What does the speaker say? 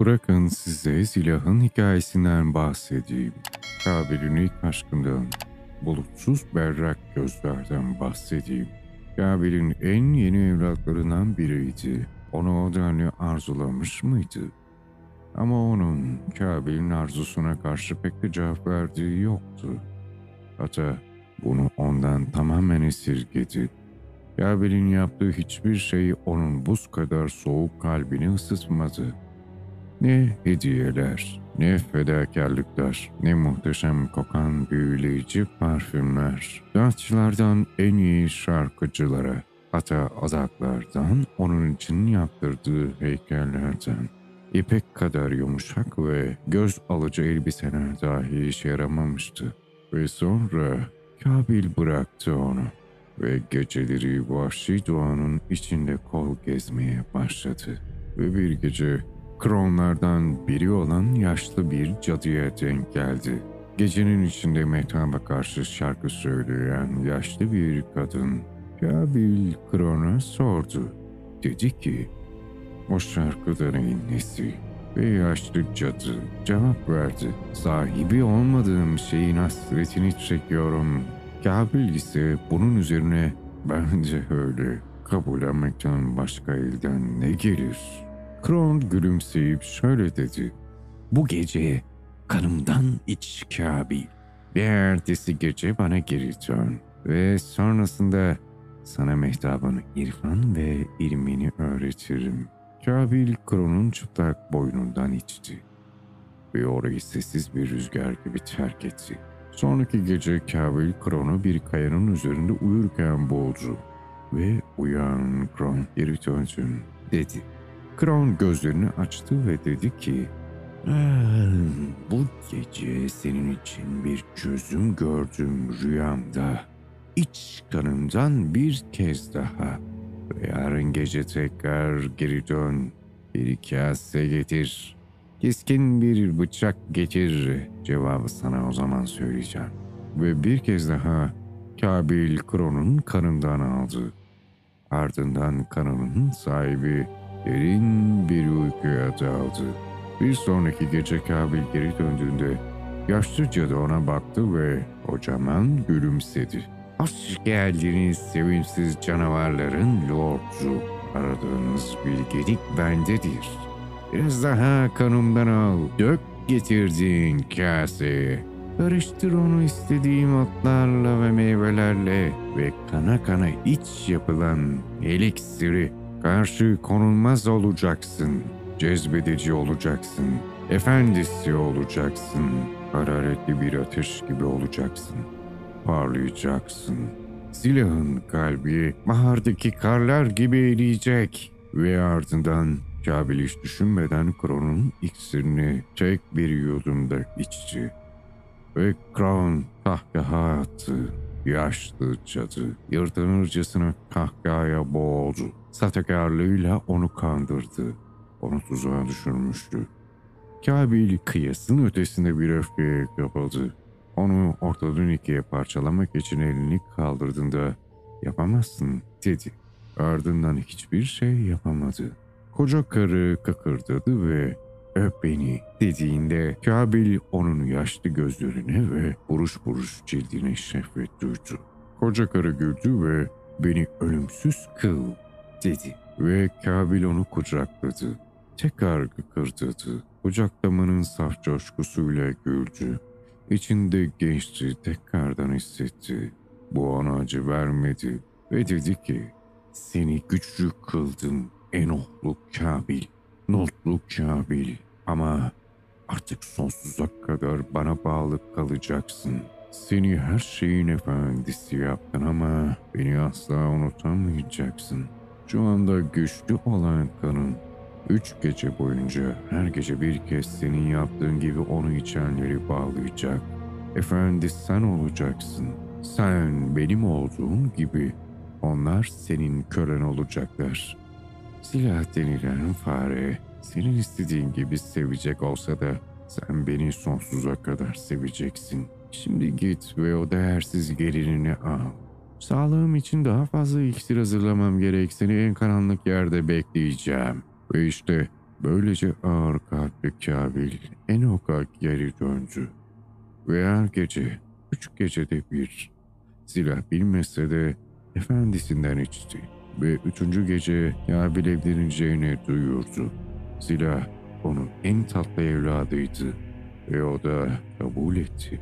Bırakın size silahın hikayesinden bahsedeyim. Kabil'in ilk aşkından, bulutsuz berrak gözlerden bahsedeyim. Kabil'in en yeni evlatlarından biriydi. Onu o denli arzulamış mıydı? Ama onun Kabil'in arzusuna karşı pek de cevap verdiği yoktu. Hatta bunu ondan tamamen esirgedi. Kabil'in yaptığı hiçbir şey onun buz kadar soğuk kalbini ısıtmadı. Ne hediyeler, ne fedakarlıklar, ne muhteşem kokan büyüleyici parfümler. Dansçılardan en iyi şarkıcılara, hatta adaklardan onun için yaptırdığı heykellerden. İpek kadar yumuşak ve göz alıcı elbiseler dahi işe yaramamıştı. Ve sonra Kabil bıraktı onu ve geceleri vahşi doğanın içinde kol gezmeye başladı. Ve bir gece Kronlardan biri olan yaşlı bir cadıya denk geldi. Gecenin içinde mehtaba karşı şarkı söyleyen yaşlı bir kadın Kabil Kron'a sordu. Dedi ki, o şarkıda neyin nesi? Ve yaşlı cadı cevap verdi. Sahibi olmadığım şeyin hasretini çekiyorum. Kabil ise bunun üzerine bence öyle kabullenmekten başka elden ne gelir? Kron gülümseyip şöyle dedi. Bu gece kanımdan iç Kabil. Bir ertesi gece bana geri dön. Ve sonrasında sana mehtabın irfan ve ilmini öğretirim. Kabil Kron'un çıplak boynundan içti. Ve orayı sessiz bir rüzgar gibi terk etti. Sonraki gece Kabil Kron'u bir kayanın üzerinde uyurken buldu. Ve uyan Kron geri döndün dedi. Kron gözlerini açtı ve dedi ki "Ah, bu gece senin için bir çözüm gördüm rüyamda. İç kanımdan bir kez daha. Ve yarın gece tekrar geri dön. Bir kase getir. Keskin bir bıçak getir. Cevabı sana o zaman söyleyeceğim. Ve bir kez daha Kabil Kron'un kanından aldı. Ardından kanının sahibi derin bir uykuya daldı. Bir sonraki gece Kabil geri döndüğünde yaşlı cadı ona baktı ve kocaman gülümsedi. Hoş geldiniz sevimsiz canavarların lordu. Aradığınız bilgelik bendedir. Biraz daha kanımdan al, dök getirdin kaseye. Karıştır onu istediğim otlarla ve meyvelerle ve kana kana iç yapılan eliksiri karşı konulmaz olacaksın. Cezbedici olacaksın. Efendisi olacaksın. Hararetli bir ateş gibi olacaksın. Parlayacaksın. Silahın kalbi bahardaki karlar gibi eriyecek. Ve ardından Kabil hiç düşünmeden Kron'un iksirini tek bir yudumda içti. Ve Kron kahkaha attı. Yaşlı cadı yırtınırcasına kahkahaya boğuldu. Sahtekarlığıyla onu kandırdı. Onu tuzağa düşürmüştü. Kabil kıyasın ötesinde bir öfkeye kapıldı. Onu ortadan ikiye parçalamak için elini kaldırdığında yapamazsın dedi. Ardından hiçbir şey yapamadı. Koca karı kıkırdadı ve öp beni dediğinde Kabil onun yaşlı gözlerine ve buruş buruş cildine şehvet duydu. Koca karı güldü ve beni ölümsüz kıl dedi ve Kabil onu kucakladı. Tekrar kıkırdadı. Kucaklamanın saf coşkusuyla güldü. İçinde gençliği tekrardan hissetti. Bu ona acı vermedi ve dedi ki seni güçlü kıldım Enohlu Kabil, Notlu Kabil ama artık sonsuza kadar bana bağlı kalacaksın. Seni her şeyin efendisi yaptın ama beni asla unutamayacaksın. Şu anda güçlü olan kanın üç gece boyunca her gece bir kez senin yaptığın gibi onu içenleri bağlayacak. Efendi sen olacaksın. Sen benim olduğum gibi onlar senin kölen olacaklar. Silah denilen fare senin istediğin gibi sevecek olsa da sen beni sonsuza kadar seveceksin. Şimdi git ve o değersiz gelinini al. Sağlığım için daha fazla iksir hazırlamam gerek. Seni en karanlık yerde bekleyeceğim. Ve işte Böylece ağır kalpli Kabil Enok'a geri döndü. Ve her gece, üç gecede bir, silah bilmese de efendisinden içti. Ve üçüncü gece Kabil evleneceğini duyurdu. Silah onun en tatlı evladıydı ve o da kabul etti.